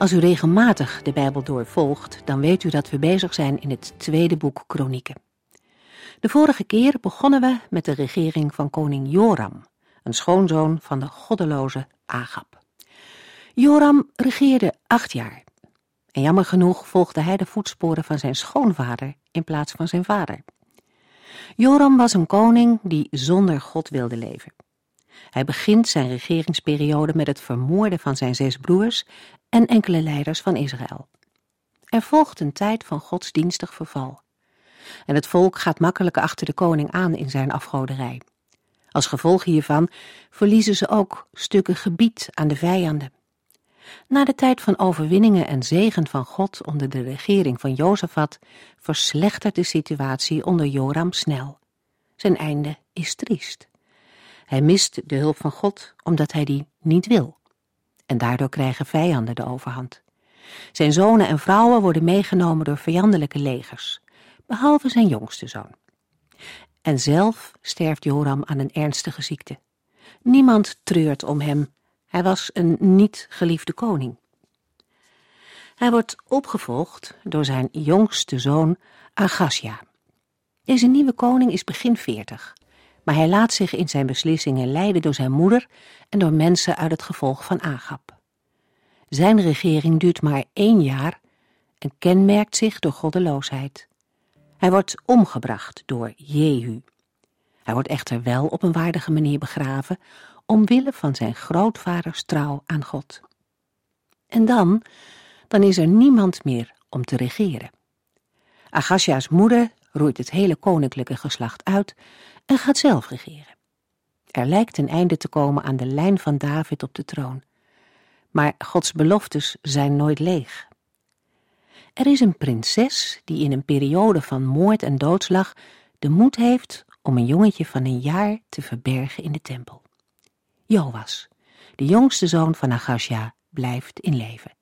Als u regelmatig de Bijbel doorvolgt, dan weet u dat we bezig zijn in het tweede boek Kronieken. De vorige keer begonnen we met de regering van koning Joram, een schoonzoon van de goddeloze Agab. Joram regeerde acht jaar. En jammer genoeg volgde hij de voetsporen van zijn schoonvader in plaats van zijn vader. Joram was een koning die zonder God wilde leven. Hij begint zijn regeringsperiode met het vermoorden van zijn zes broers en enkele leiders van Israël. Er volgt een tijd van godsdienstig verval. En het volk gaat makkelijk achter de koning aan in zijn afgoderij. Als gevolg hiervan verliezen ze ook stukken gebied aan de vijanden. Na de tijd van overwinningen en zegen van God onder de regering van Jozefat verslechtert de situatie onder Joram snel. Zijn einde is triest. Hij mist de hulp van God omdat hij die niet wil. En daardoor krijgen vijanden de overhand. Zijn zonen en vrouwen worden meegenomen door vijandelijke legers, behalve zijn jongste zoon. En zelf sterft Joram aan een ernstige ziekte. Niemand treurt om hem. Hij was een niet geliefde koning. Hij wordt opgevolgd door zijn jongste zoon Agasja. Deze nieuwe koning is begin veertig maar hij laat zich in zijn beslissingen leiden door zijn moeder en door mensen uit het gevolg van Agap. Zijn regering duurt maar één jaar en kenmerkt zich door goddeloosheid. Hij wordt omgebracht door Jehu. Hij wordt echter wel op een waardige manier begraven, omwille van zijn grootvaders trouw aan God. En dan, dan is er niemand meer om te regeren. Agasja's moeder roeit het hele koninklijke geslacht uit en gaat zelf regeren. Er lijkt een einde te komen aan de lijn van David op de troon. Maar Gods beloftes zijn nooit leeg. Er is een prinses die in een periode van moord en doodslag de moed heeft om een jongetje van een jaar te verbergen in de tempel. Joas, de jongste zoon van Agasja, blijft in leven.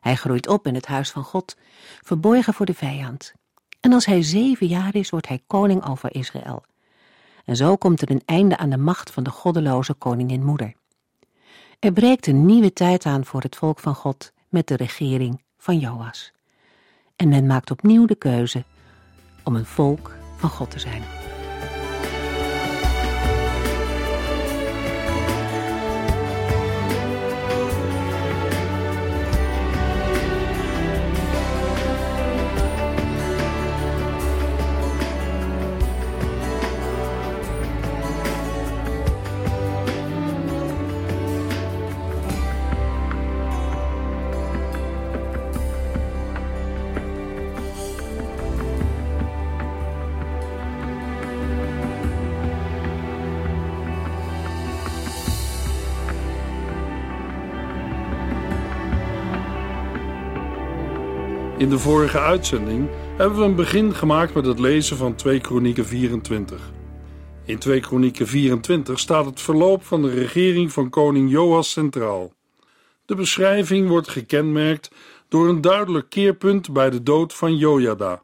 Hij groeit op in het huis van God, verborgen voor de vijand. En als hij zeven jaar is, wordt hij koning over Israël. En zo komt er een einde aan de macht van de goddeloze koningin moeder. Er breekt een nieuwe tijd aan voor het volk van God met de regering van Joas. En men maakt opnieuw de keuze om een volk van God te zijn. In de vorige uitzending hebben we een begin gemaakt met het lezen van 2 Kronieken 24. In 2 Kronieken 24 staat het verloop van de regering van koning Joas centraal. De beschrijving wordt gekenmerkt door een duidelijk keerpunt bij de dood van Jojada.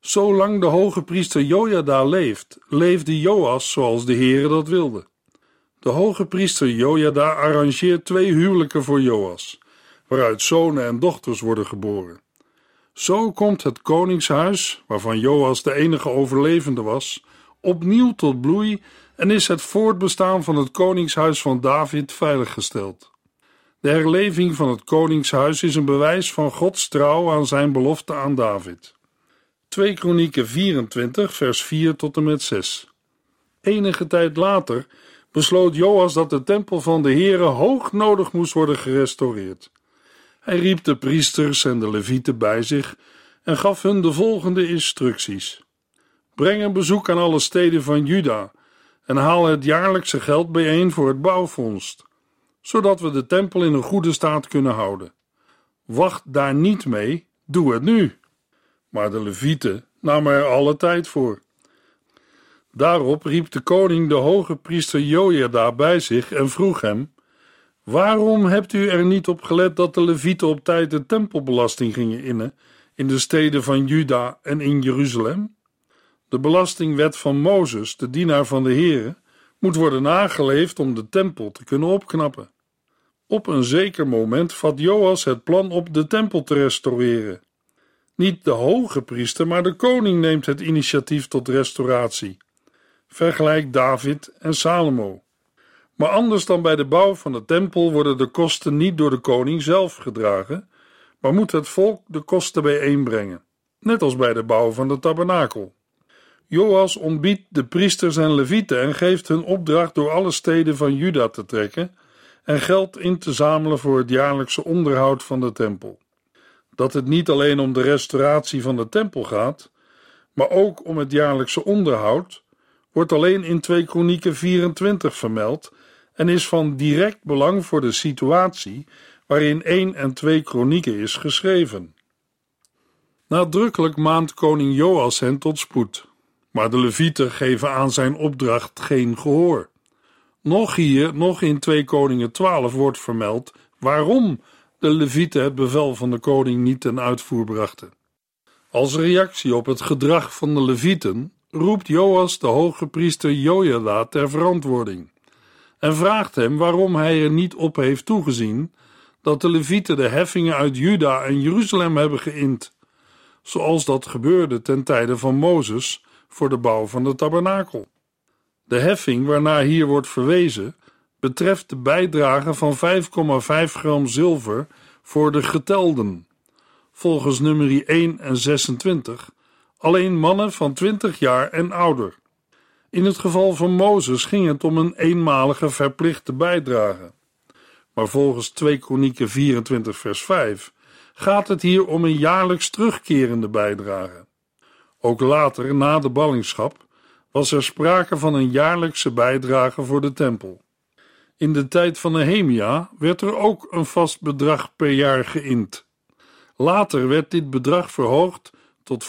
Zolang de hoge priester Jojada leeft, leefde Joas zoals de Heere dat wilde. De hoge priester Jojada arrangeert twee huwelijken voor Joas, waaruit zonen en dochters worden geboren. Zo komt het koningshuis, waarvan Joas de enige overlevende was, opnieuw tot bloei en is het voortbestaan van het koningshuis van David veiliggesteld. De herleving van het koningshuis is een bewijs van Gods trouw aan zijn belofte aan David. 2 Kronieken 24, vers 4 tot en met 6. Enige tijd later besloot Joas dat de tempel van de Heere hoog nodig moest worden gerestaureerd. Hij riep de priesters en de levieten bij zich en gaf hun de volgende instructies: Breng een bezoek aan alle steden van Juda en haal het jaarlijkse geld bijeen voor het bouwfonds. zodat we de tempel in een goede staat kunnen houden. Wacht daar niet mee, doe het nu. Maar de Levieten namen er alle tijd voor. Daarop riep de koning de hoge priester Jojada bij zich en vroeg hem: Waarom hebt u er niet op gelet dat de Levieten op tijd de tempelbelasting gingen innen in de steden van Juda en in Jeruzalem? De belastingwet van Mozes, de dienaar van de Heere, moet worden nageleefd om de tempel te kunnen opknappen. Op een zeker moment vat Joas het plan op de tempel te restaureren. Niet de hoge priester, maar de koning neemt het initiatief tot restauratie. Vergelijk David en Salomo. Maar anders dan bij de bouw van de tempel worden de kosten niet door de koning zelf gedragen, maar moet het volk de kosten bijeenbrengen, net als bij de bouw van de tabernakel. Joas ontbiedt de priesters en levieten en geeft hun opdracht door alle steden van Juda te trekken en geld in te zamelen voor het jaarlijkse onderhoud van de tempel. Dat het niet alleen om de restauratie van de tempel gaat, maar ook om het jaarlijkse onderhoud, wordt alleen in 2 Kronieken 24 vermeld en is van direct belang voor de situatie waarin 1 en 2 Kronieken is geschreven. Nadrukkelijk maand koning Joas hen tot spoed, maar de Levieten geven aan zijn opdracht geen gehoor. Nog hier, nog in 2 Koningen 12 wordt vermeld waarom de Levieten het bevel van de koning niet ten uitvoer brachten. Als reactie op het gedrag van de Levieten roept Joas de hoge priester Jojada ter verantwoording en vraagt hem waarom hij er niet op heeft toegezien dat de Levieten de heffingen uit Juda en Jeruzalem hebben geïnd, zoals dat gebeurde ten tijde van Mozes voor de bouw van de tabernakel. De heffing waarnaar hier wordt verwezen betreft de bijdrage van 5,5 gram zilver voor de getelden. Volgens nummer 1 en 26 alleen mannen van 20 jaar en ouder. In het geval van Mozes ging het om een eenmalige verplichte bijdrage. Maar volgens 2 Kronieken 24 vers 5 gaat het hier om een jaarlijks terugkerende bijdrage. Ook later, na de ballingschap, was er sprake van een jaarlijkse bijdrage voor de tempel. In de tijd van Nehemia werd er ook een vast bedrag per jaar geïnd. Later werd dit bedrag verhoogd tot 5,5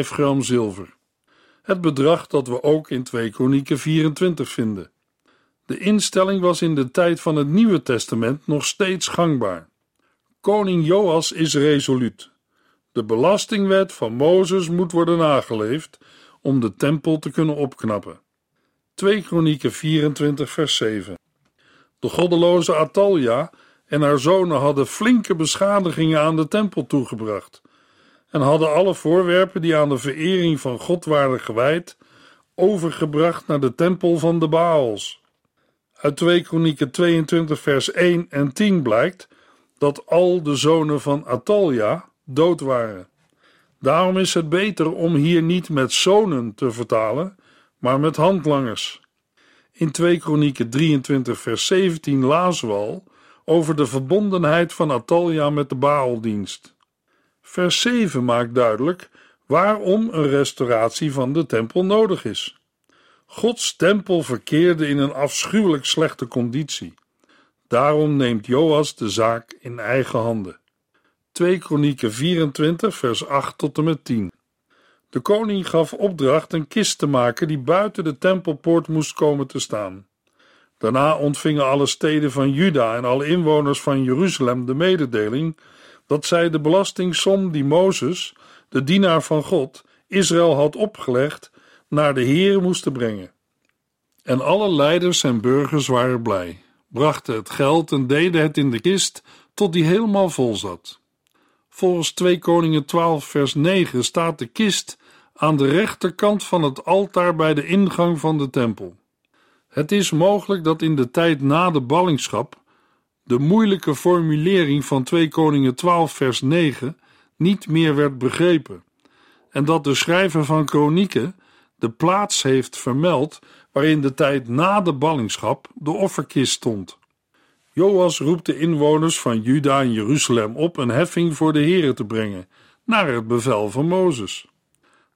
gram zilver. Het bedrag dat we ook in 2 Kronieken 24 vinden. De instelling was in de tijd van het Nieuwe Testament nog steeds gangbaar. Koning Joas is resoluut. De belastingwet van Mozes moet worden nageleefd om de tempel te kunnen opknappen. 2 Kronieken 24 vers 7 De goddeloze Atalja en haar zonen hadden flinke beschadigingen aan de tempel toegebracht en hadden alle voorwerpen die aan de verering van God waren gewijd overgebracht naar de tempel van de Baals. Uit 2 Kronieken 22 vers 1 en 10 blijkt dat al de zonen van Atalja dood waren. Daarom is het beter om hier niet met zonen te vertalen, maar met handlangers. In 2 Kronieken 23 vers 17 lazen we al over de verbondenheid van Atalja met de Baaldienst. Vers 7 maakt duidelijk waarom een restauratie van de tempel nodig is. Gods tempel verkeerde in een afschuwelijk slechte conditie. Daarom neemt Joas de zaak in eigen handen. 2 Kronieken 24, vers 8 tot en met 10. De koning gaf opdracht een kist te maken die buiten de tempelpoort moest komen te staan. Daarna ontvingen alle steden van Juda en alle inwoners van Jeruzalem de mededeling dat zij de belastingsom die Mozes, de dienaar van God, Israël had opgelegd, naar de Heer moesten brengen. En alle leiders en burgers waren blij, brachten het geld en deden het in de kist tot die helemaal vol zat. Volgens 2 Koningen 12 vers 9 staat de kist aan de rechterkant van het altaar bij de ingang van de tempel. Het is mogelijk dat in de tijd na de ballingschap de moeilijke formulering van 2 Koningen 12 vers 9 niet meer werd begrepen en dat de schrijver van Kronieken de plaats heeft vermeld waarin de tijd na de ballingschap de offerkist stond. Joas roept de inwoners van Juda en Jeruzalem op een heffing voor de Here te brengen, naar het bevel van Mozes.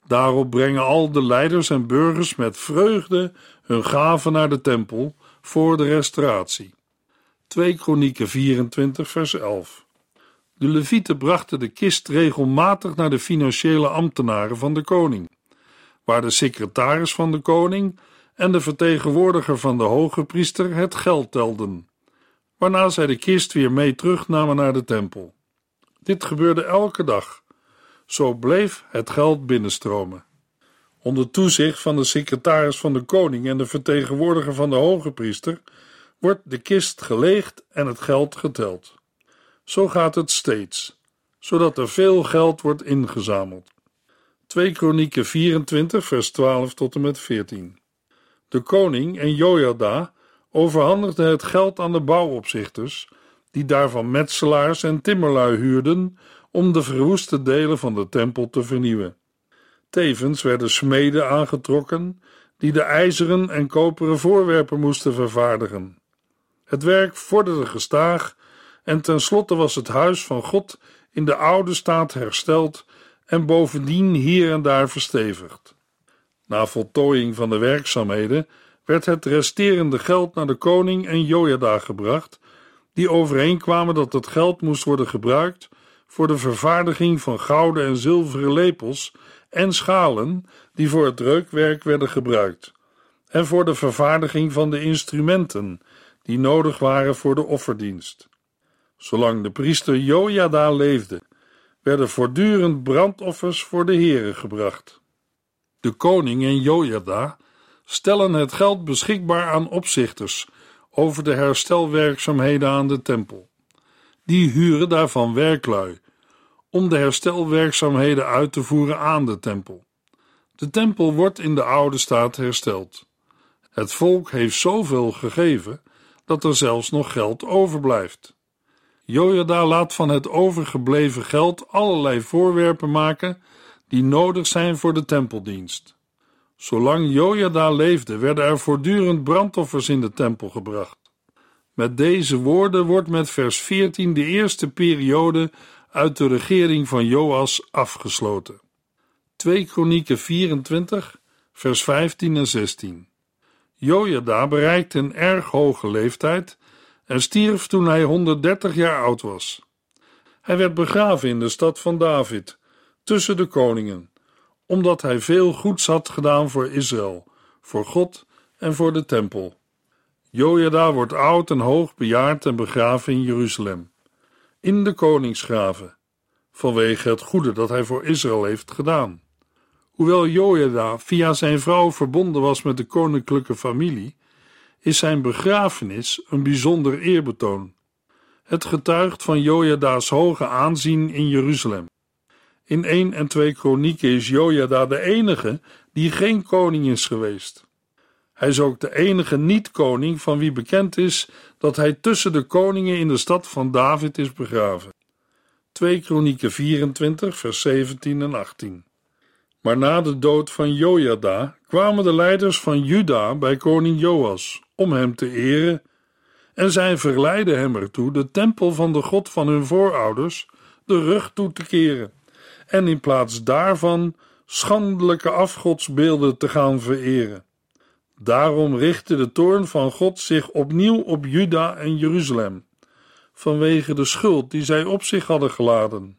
Daarop brengen al de leiders en burgers met vreugde hun gaven naar de tempel voor de restauratie. 2 Kronieken 24 vers 11. De levieten brachten de kist regelmatig naar de financiële ambtenaren van de koning, waar de secretaris van de koning en de vertegenwoordiger van de hoge priester het geld telden, waarna zij de kist weer mee terugnamen naar de tempel. Dit gebeurde elke dag. Zo bleef het geld binnenstromen. Onder toezicht van de secretaris van de koning en de vertegenwoordiger van de hoge priester wordt de kist geleegd en het geld geteld. Zo gaat het steeds, zodat er veel geld wordt ingezameld. 2 Kronieken 24 vers 12 tot en met 14 De koning en Jojada overhandigden het geld aan de bouwopzichters, die daarvan metselaars en timmerlui huurden om de verwoeste delen van de tempel te vernieuwen. Tevens werden smeden aangetrokken die de ijzeren en koperen voorwerpen moesten vervaardigen. Het werk vorderde gestaag en tenslotte was het huis van God in de oude staat hersteld en bovendien hier en daar verstevigd. Na voltooiing van de werkzaamheden werd het resterende geld naar de koning en Jojada gebracht, die overeenkwamen dat het geld moest worden gebruikt voor de vervaardiging van gouden en zilveren lepels en schalen die voor het reukwerk werden gebruikt, en voor de vervaardiging van de instrumenten die nodig waren voor de offerdienst. Zolang de priester Jojada leefde, werden voortdurend brandoffers voor de Here gebracht. De koning en Jojada stellen het geld beschikbaar aan opzichters over de herstelwerkzaamheden aan de tempel. Die huren daarvan werklui om de herstelwerkzaamheden uit te voeren aan de tempel. De tempel wordt in de oude staat hersteld. Het volk heeft zoveel gegeven dat er zelfs nog geld overblijft. Jojada laat van het overgebleven geld allerlei voorwerpen maken die nodig zijn voor de tempeldienst. Zolang Jojada leefde, werden er voortdurend brandoffers in de tempel gebracht. Met deze woorden wordt met vers 14 de eerste periode uit de regering van Joas afgesloten. 2 Kronieken 24, vers 15 en 16. Jojada bereikte een erg hoge leeftijd en stierf toen hij 130 jaar oud was. Hij werd begraven in de stad van David, tussen de koningen, omdat hij veel goeds had gedaan voor Israël, voor God en voor de tempel. Jojada wordt oud en hoog bejaard en begraven in Jeruzalem, in de koningsgraven, vanwege het goede dat hij voor Israël heeft gedaan. Hoewel Jojada via zijn vrouw verbonden was met de koninklijke familie, is zijn begrafenis een bijzonder eerbetoon. Het getuigt van Jojada's hoge aanzien in Jeruzalem. In 1 en 2 Kronieken is Jojada de enige die geen koning is geweest. Hij is ook de enige niet-koning van wie bekend is dat hij tussen de koningen in de stad van David is begraven. 2 Kronieken 24, vers 17 en 18. Maar na de dood van Jojada kwamen de leiders van Juda bij koning Joas om hem te eren, en zij verleidden hem ertoe de tempel van de God van hun voorouders de rug toe te keren en in plaats daarvan schandelijke afgodsbeelden te gaan vereren. Daarom richtte de toorn van God zich opnieuw op Juda en Jeruzalem, vanwege de schuld die zij op zich hadden geladen.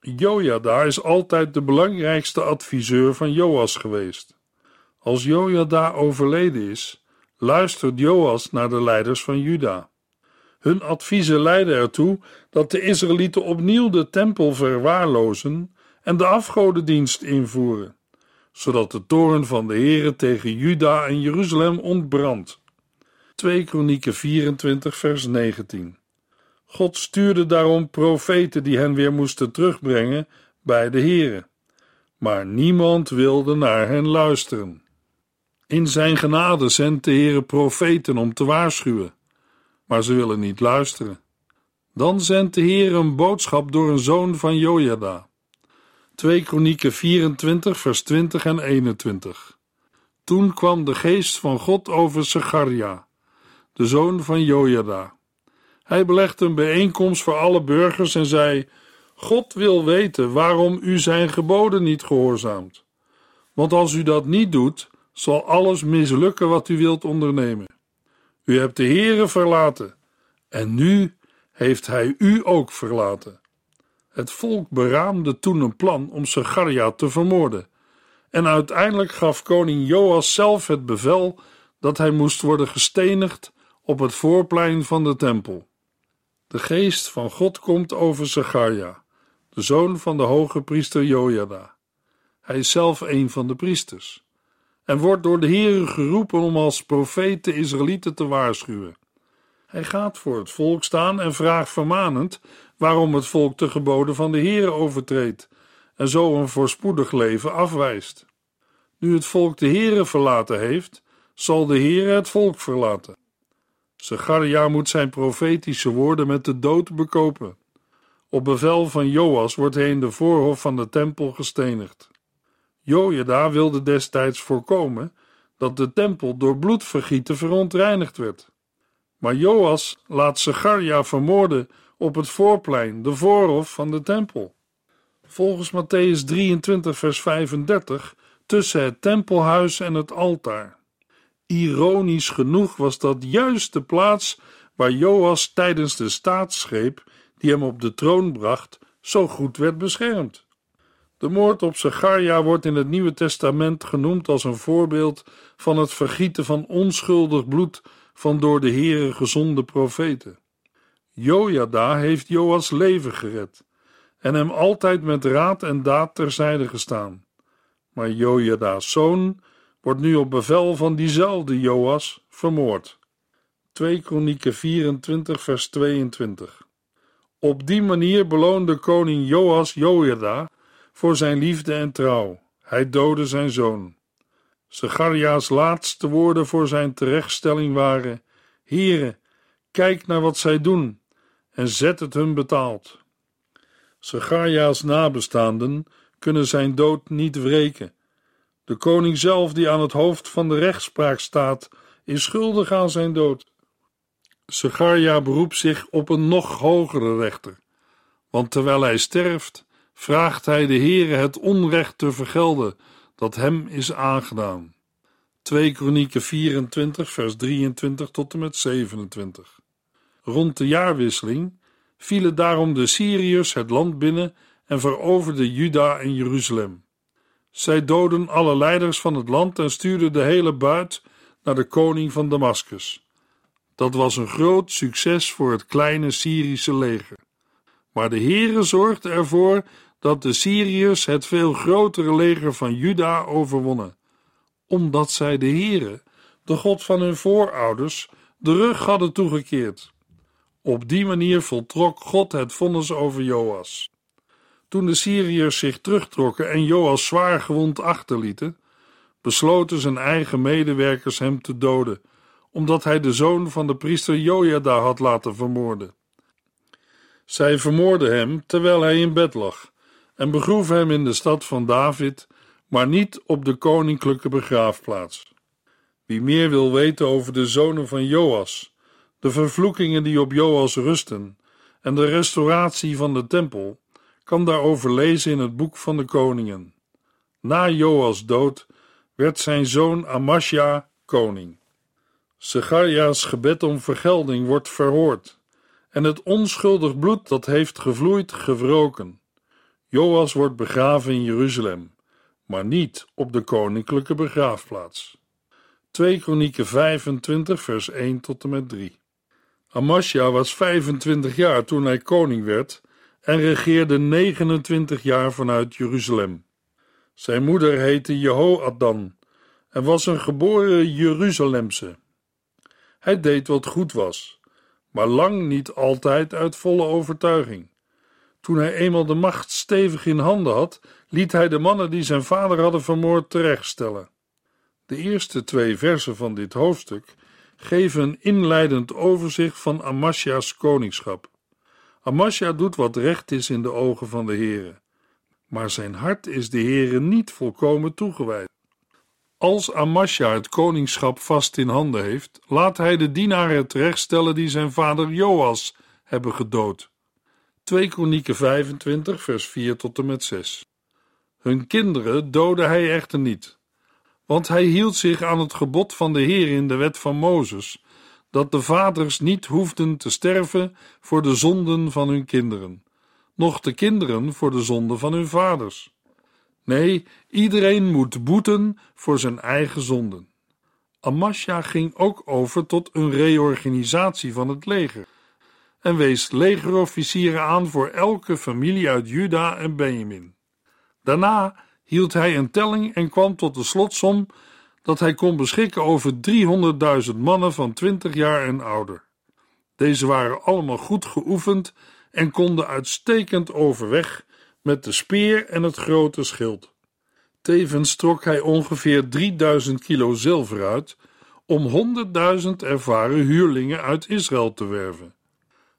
Jojada is altijd de belangrijkste adviseur van Joas geweest. Als Jojada overleden is, luistert Joas naar de leiders van Juda. Hun adviezen leiden ertoe dat de Israëlieten opnieuw de tempel verwaarlozen en de afgodendienst invoeren, zodat de toorn van de Heere tegen Juda en Jeruzalem ontbrandt. 2 Kronieken 24 vers 19 God stuurde daarom profeten die hen weer moesten terugbrengen bij de Heere, maar niemand wilde naar hen luisteren. In zijn genade zendt de Heere profeten om te waarschuwen, maar ze willen niet luisteren. Dan zendt de Heer een boodschap door een zoon van Jojada. 2 Kronieken 24 vers 20 en 21 Toen kwam de geest van God over Secharia, de zoon van Jojada. Hij belegde een bijeenkomst voor alle burgers en zei: God wil weten waarom u zijn geboden niet gehoorzaamt. Want als u dat niet doet, zal alles mislukken wat u wilt ondernemen. U hebt de Heere verlaten En nu heeft hij u ook verlaten. Het volk beraamde toen een plan om Zacharia te vermoorden. En uiteindelijk gaf koning Joas zelf het bevel dat hij moest worden gestenigd op het voorplein van de tempel. De geest van God komt over Zacharia, de zoon van de hoge priester Jojada. Hij is zelf een van de priesters en wordt door de Heere geroepen om als profeet de Israëlieten te waarschuwen. Hij gaat voor het volk staan en vraagt vermanend waarom het volk de geboden van de Heere overtreedt en zo een voorspoedig leven afwijst. Nu het volk de Heere verlaten heeft, zal de Heere het volk verlaten. Zacharia moet zijn profetische woorden met de dood bekopen. Op bevel van Joas wordt hij in de voorhof van de tempel gestenigd. Jojada wilde destijds voorkomen dat de tempel door bloedvergieten verontreinigd werd. Maar Joas laat Zacharia vermoorden op het voorplein, de voorhof van de tempel. Volgens Matthäus 23, vers 35, tussen het tempelhuis en het altaar. Ironisch genoeg was dat juist de plaats waar Joas tijdens de staatsgreep die hem op de troon bracht, zo goed werd beschermd. De moord op Zacharia wordt in het Nieuwe Testament genoemd als een voorbeeld van het vergieten van onschuldig bloed van door de Heere gezonde profeten. Jojada heeft Joas leven gered en hem altijd met raad en daad terzijde gestaan. Maar Jojada's zoon wordt nu op bevel van diezelfde Joas vermoord. 2 Kronieken 24 vers 22 Op die manier beloonde koning Joas Jojada voor zijn liefde en trouw. Hij doodde zijn zoon. Zacharia's laatste woorden voor zijn terechtstelling waren: Here, kijk naar wat zij doen en zet het hun betaald. Zacharia's nabestaanden kunnen zijn dood niet wreken. De koning zelf, die aan het hoofd van de rechtspraak staat, is schuldig aan zijn dood. Zacharia beroept zich op een nog hogere rechter, want terwijl hij sterft, vraagt hij de Heere het onrecht te vergelden dat hem is aangedaan. 2 Kronieken 24 vers 23 tot en met 27 Rond de jaarwisseling vielen daarom de Syriërs het land binnen en veroverden Juda en Jeruzalem. Zij doden alle leiders van het land en stuurden de hele buit naar de koning van Damascus. Dat was een groot succes voor het kleine Syrische leger. Maar de Heere zorgde ervoor dat de Syriërs het veel grotere leger van Juda overwonnen, omdat zij de Heere, de God van hun voorouders, de rug hadden toegekeerd. Op die manier voltrok God het vonnis over Joas. Toen de Syriërs zich terugtrokken en Joas zwaar gewond achterlieten, besloten zijn eigen medewerkers hem te doden, omdat hij de zoon van de priester Jojada had laten vermoorden. Zij vermoordden hem terwijl hij in bed lag en begroeven hem in de stad van David, maar niet op de koninklijke begraafplaats. Wie meer wil weten over de zonen van Joas, de vervloekingen die op Joas rusten en de restauratie van de tempel, kan daarover lezen in het boek van de koningen. Na Joas dood werd zijn zoon Amasja koning. Zecharia's gebed om vergelding wordt verhoord en het onschuldig bloed dat heeft gevloeid gewroken. Joas wordt begraven in Jeruzalem, maar niet op de koninklijke begraafplaats. 2 Kronieken 25 vers 1 tot en met 3 Amasja was 25 jaar toen hij koning werd en regeerde 29 jaar vanuit Jeruzalem. Zijn moeder heette Jehoadan en was een geboren Jeruzalemse. Hij deed wat goed was, maar lang niet altijd uit volle overtuiging. Toen hij eenmaal de macht stevig in handen had, liet hij de mannen die zijn vader hadden vermoord terechtstellen. De eerste twee versen van dit hoofdstuk geven een inleidend overzicht van Amasja's koningschap. Amasja doet wat recht is in de ogen van de Heere, maar zijn hart is de Heere niet volkomen toegewijd. Als Amasja het koningschap vast in handen heeft, laat hij de dienaren terechtstellen die zijn vader Joas hebben gedood. 2 Kronieken 25 vers 4 tot en met 6 Hun kinderen doodde hij echter niet, want hij hield zich aan het gebod van de Heer in de wet van Mozes, dat de vaders niet hoefden te sterven voor de zonden van hun kinderen, noch de kinderen voor de zonden van hun vaders. Nee, iedereen moet boeten voor zijn eigen zonden. Amasja ging ook over tot een reorganisatie van het leger en wees legerofficieren aan voor elke familie uit Juda en Benjamin. Daarna hield hij een telling en kwam tot de slotsom dat hij kon beschikken over 300.000 mannen van 20 jaar en ouder. Deze waren allemaal goed geoefend en konden uitstekend overweg met de speer en het grote schild. Tevens trok hij ongeveer 3000 kilo zilver uit om 100.000 ervaren huurlingen uit Israël te werven.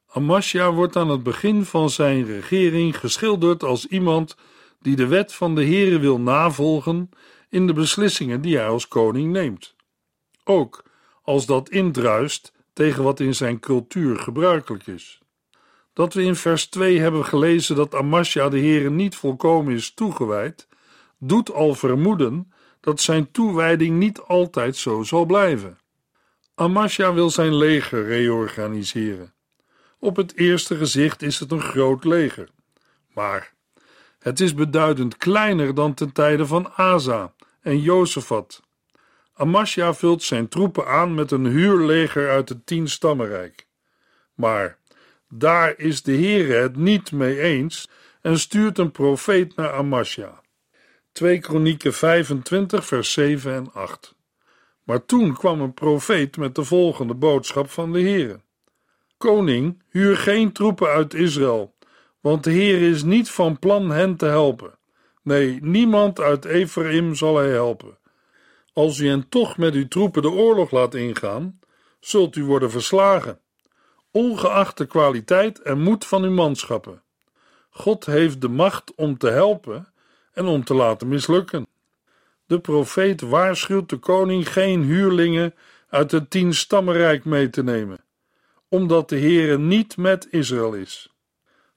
Amasja wordt aan het begin van zijn regering geschilderd als iemand die de wet van de Heere wil navolgen in de beslissingen die hij als koning neemt. Ook als dat indruist tegen wat in zijn cultuur gebruikelijk is. Dat we in vers 2 hebben gelezen dat Amasja de Heere niet volkomen is toegewijd, doet al vermoeden dat zijn toewijding niet altijd zo zal blijven. Amasja wil zijn leger reorganiseren. Op het eerste gezicht is het een groot leger, maar het is beduidend kleiner dan ten tijde van Asa en Jozefat. Amasja vult zijn troepen aan met een huurleger uit het tien stammenrijk. Maar daar is de Heere het niet mee eens en stuurt een profeet naar Amasja. 2 Kronieken 25 vers 7 en 8 Maar toen kwam een profeet met de volgende boodschap van de Heere. Koning, huur geen troepen uit Israël, want de Heer is niet van plan hen te helpen. Nee, niemand uit Ephraim zal hij helpen. Als u hen toch met uw troepen de oorlog laat ingaan, zult u worden verslagen, ongeacht de kwaliteit en moed van uw manschappen. God heeft de macht om te helpen en om te laten mislukken. De profeet waarschuwt de koning geen huurlingen uit het tien stammenrijk mee te nemen, omdat de Heere niet met Israël is.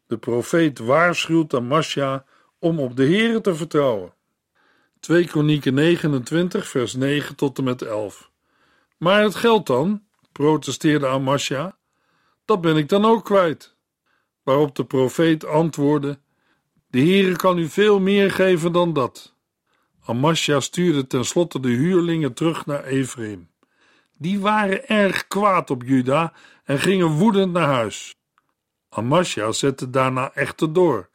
De profeet waarschuwt Amasja om op de Heere te vertrouwen. 2 Kronieken 29 vers 9 tot en met 11 Maar het geld dan, protesteerde Amasja, dat ben ik dan ook kwijt. Waarop de profeet antwoordde, de Heere kan u veel meer geven dan dat. Amasja stuurde tenslotte de huurlingen terug naar Ephraim. Die waren erg kwaad op Juda en gingen woedend naar huis. Amasja zette daarna echter door,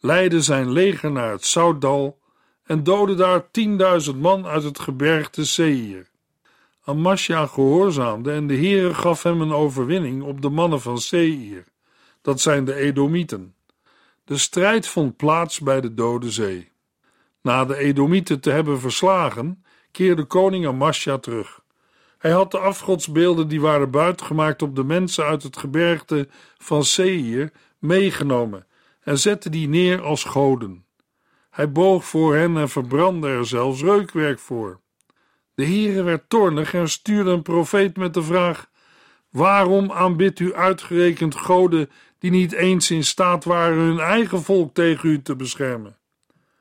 leidde zijn leger naar het Zoutdal en doodde daar tienduizend man uit het gebergte Seir. Amasja gehoorzaamde en de Heere gaf hem een overwinning op de mannen van Seir. Dat zijn de Edomieten. De strijd vond plaats bij de Dode Zee. Na de Edomieten te hebben verslagen, keerde koning Amasja terug. Hij had de afgodsbeelden die waren buitgemaakt op de mensen uit het gebergte van Seir meegenomen en zette die neer als goden. Hij boog voor hen en verbrandde er zelfs reukwerk voor. De Heere werd toornig en stuurde een profeet met de vraag: Waarom aanbidt u uitgerekend goden die niet eens in staat waren hun eigen volk tegen u te beschermen?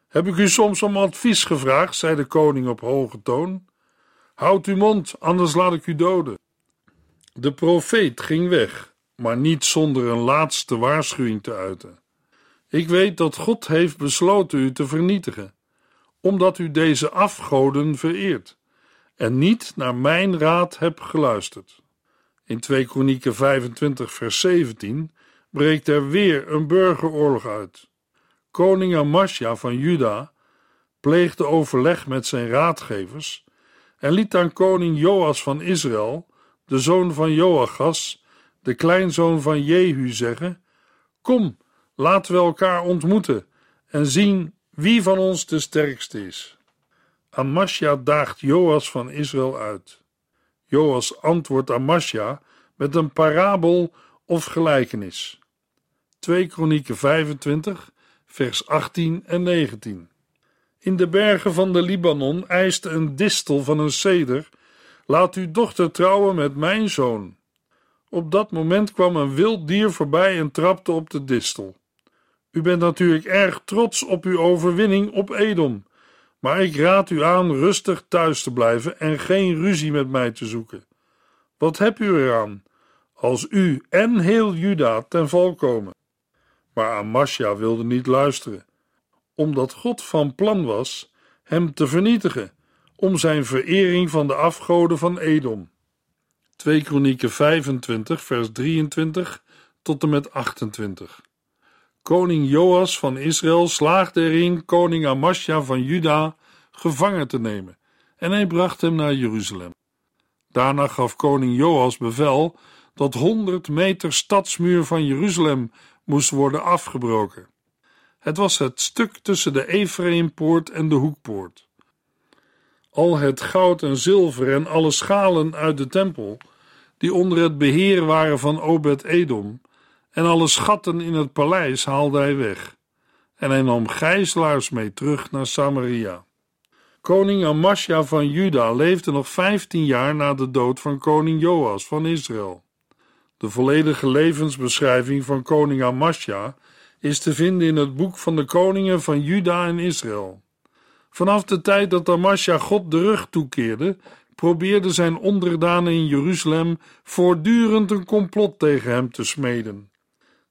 Heb ik u soms om advies gevraagd, zei de koning op hoge toon. Houd uw mond, anders laat ik u doden. De profeet ging weg, maar niet zonder een laatste waarschuwing te uiten. Ik weet dat God heeft besloten u te vernietigen, omdat u deze afgoden vereert en niet naar mijn raad hebt geluisterd. In 2 Kronieken 25 vers 17 breekt er weer een burgeroorlog uit. Koning Amasja van Juda pleegde overleg met zijn raadgevers en liet aan koning Joas van Israël, de zoon van Joachas, de kleinzoon van Jehu, zeggen: Kom, laten we elkaar ontmoeten en zien wie van ons de sterkste is. Amasja daagt Joas van Israël uit. Joas antwoordt Amasja met een parabel of gelijkenis. 2 Kronieken 25, vers 18 en 19. In de bergen van de Libanon eiste een distel van een ceder: Laat uw dochter trouwen met mijn zoon. Op dat moment kwam een wild dier voorbij en trapte op de distel. U bent natuurlijk erg trots op uw overwinning op Edom, maar ik raad u aan rustig thuis te blijven en geen ruzie met mij te zoeken. Wat hebt u eraan als u en heel Juda ten val komen? Maar Amasja wilde niet luisteren, omdat God van plan was hem te vernietigen, om zijn verering van de afgoden van Edom. 2 Kronieken 25, vers 23 tot en met 28. Koning Joas van Israël slaagde erin koning Amasja van Juda gevangen te nemen en hij bracht hem naar Jeruzalem. Daarna gaf koning Joas bevel dat 100 meter stadsmuur van Jeruzalem moest worden afgebroken. Het was het stuk tussen de Ephraimpoort en de Hoekpoort. Al het goud en zilver en alle schalen uit de tempel, die onder het beheer waren van Obed-Edom, en alle schatten in het paleis haalde hij weg. En hij nam gijzelaars mee terug naar Samaria. Koning Amasja van Juda leefde nog vijftien jaar na de dood van koning Joas van Israël. De volledige levensbeschrijving van koning Amasja is te vinden in het boek van de koningen van Juda en Israël. Vanaf de tijd dat Amasja God de rug toekeerde, probeerden zijn onderdanen in Jeruzalem voortdurend een complot tegen hem te smeden.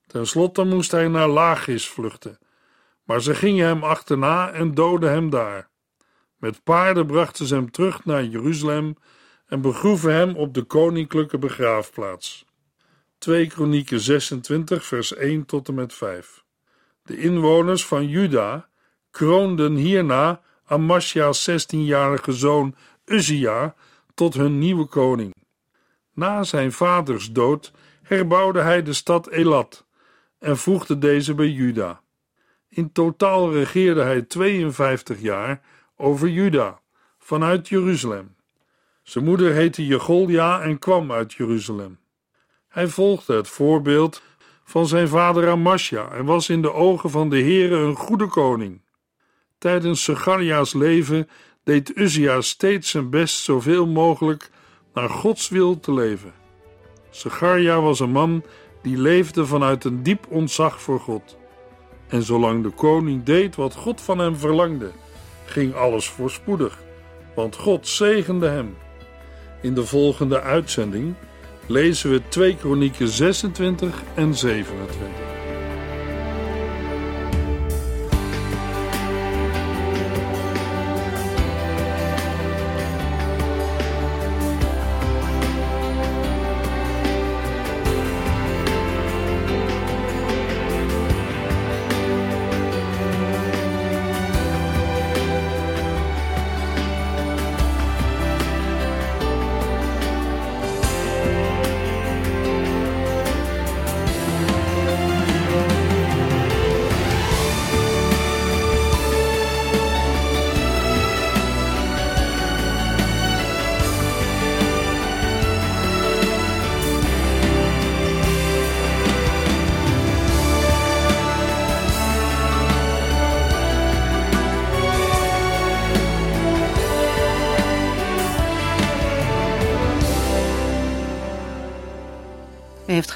Ten slotte moest hij naar Lagis vluchten, maar ze gingen hem achterna en doodden hem daar. Met paarden brachten ze hem terug naar Jeruzalem en begroeven hem op de koninklijke begraafplaats. 2 Kronieken 26, vers 1 tot en met 5. De inwoners van Juda kroonden hierna Amasja's 16-jarige zoon Uzia tot hun nieuwe koning. Na zijn vaders dood herbouwde hij de stad Elat en voegde deze bij Juda. In totaal regeerde hij 52 jaar over Juda vanuit Jeruzalem. Zijn moeder heette Jegolja en kwam uit Jeruzalem. Hij volgde het voorbeeld van zijn vader Amasja en was in de ogen van de Heere een goede koning. Tijdens Zecharia's leven deed Uzia steeds zijn best zoveel mogelijk naar Gods wil te leven. Zecharia was een man die leefde vanuit een diep ontzag voor God. En zolang de koning deed wat God van hem verlangde, ging alles voorspoedig, want God zegende hem. In de volgende uitzending lezen we 2 Kronieken 26 en 27.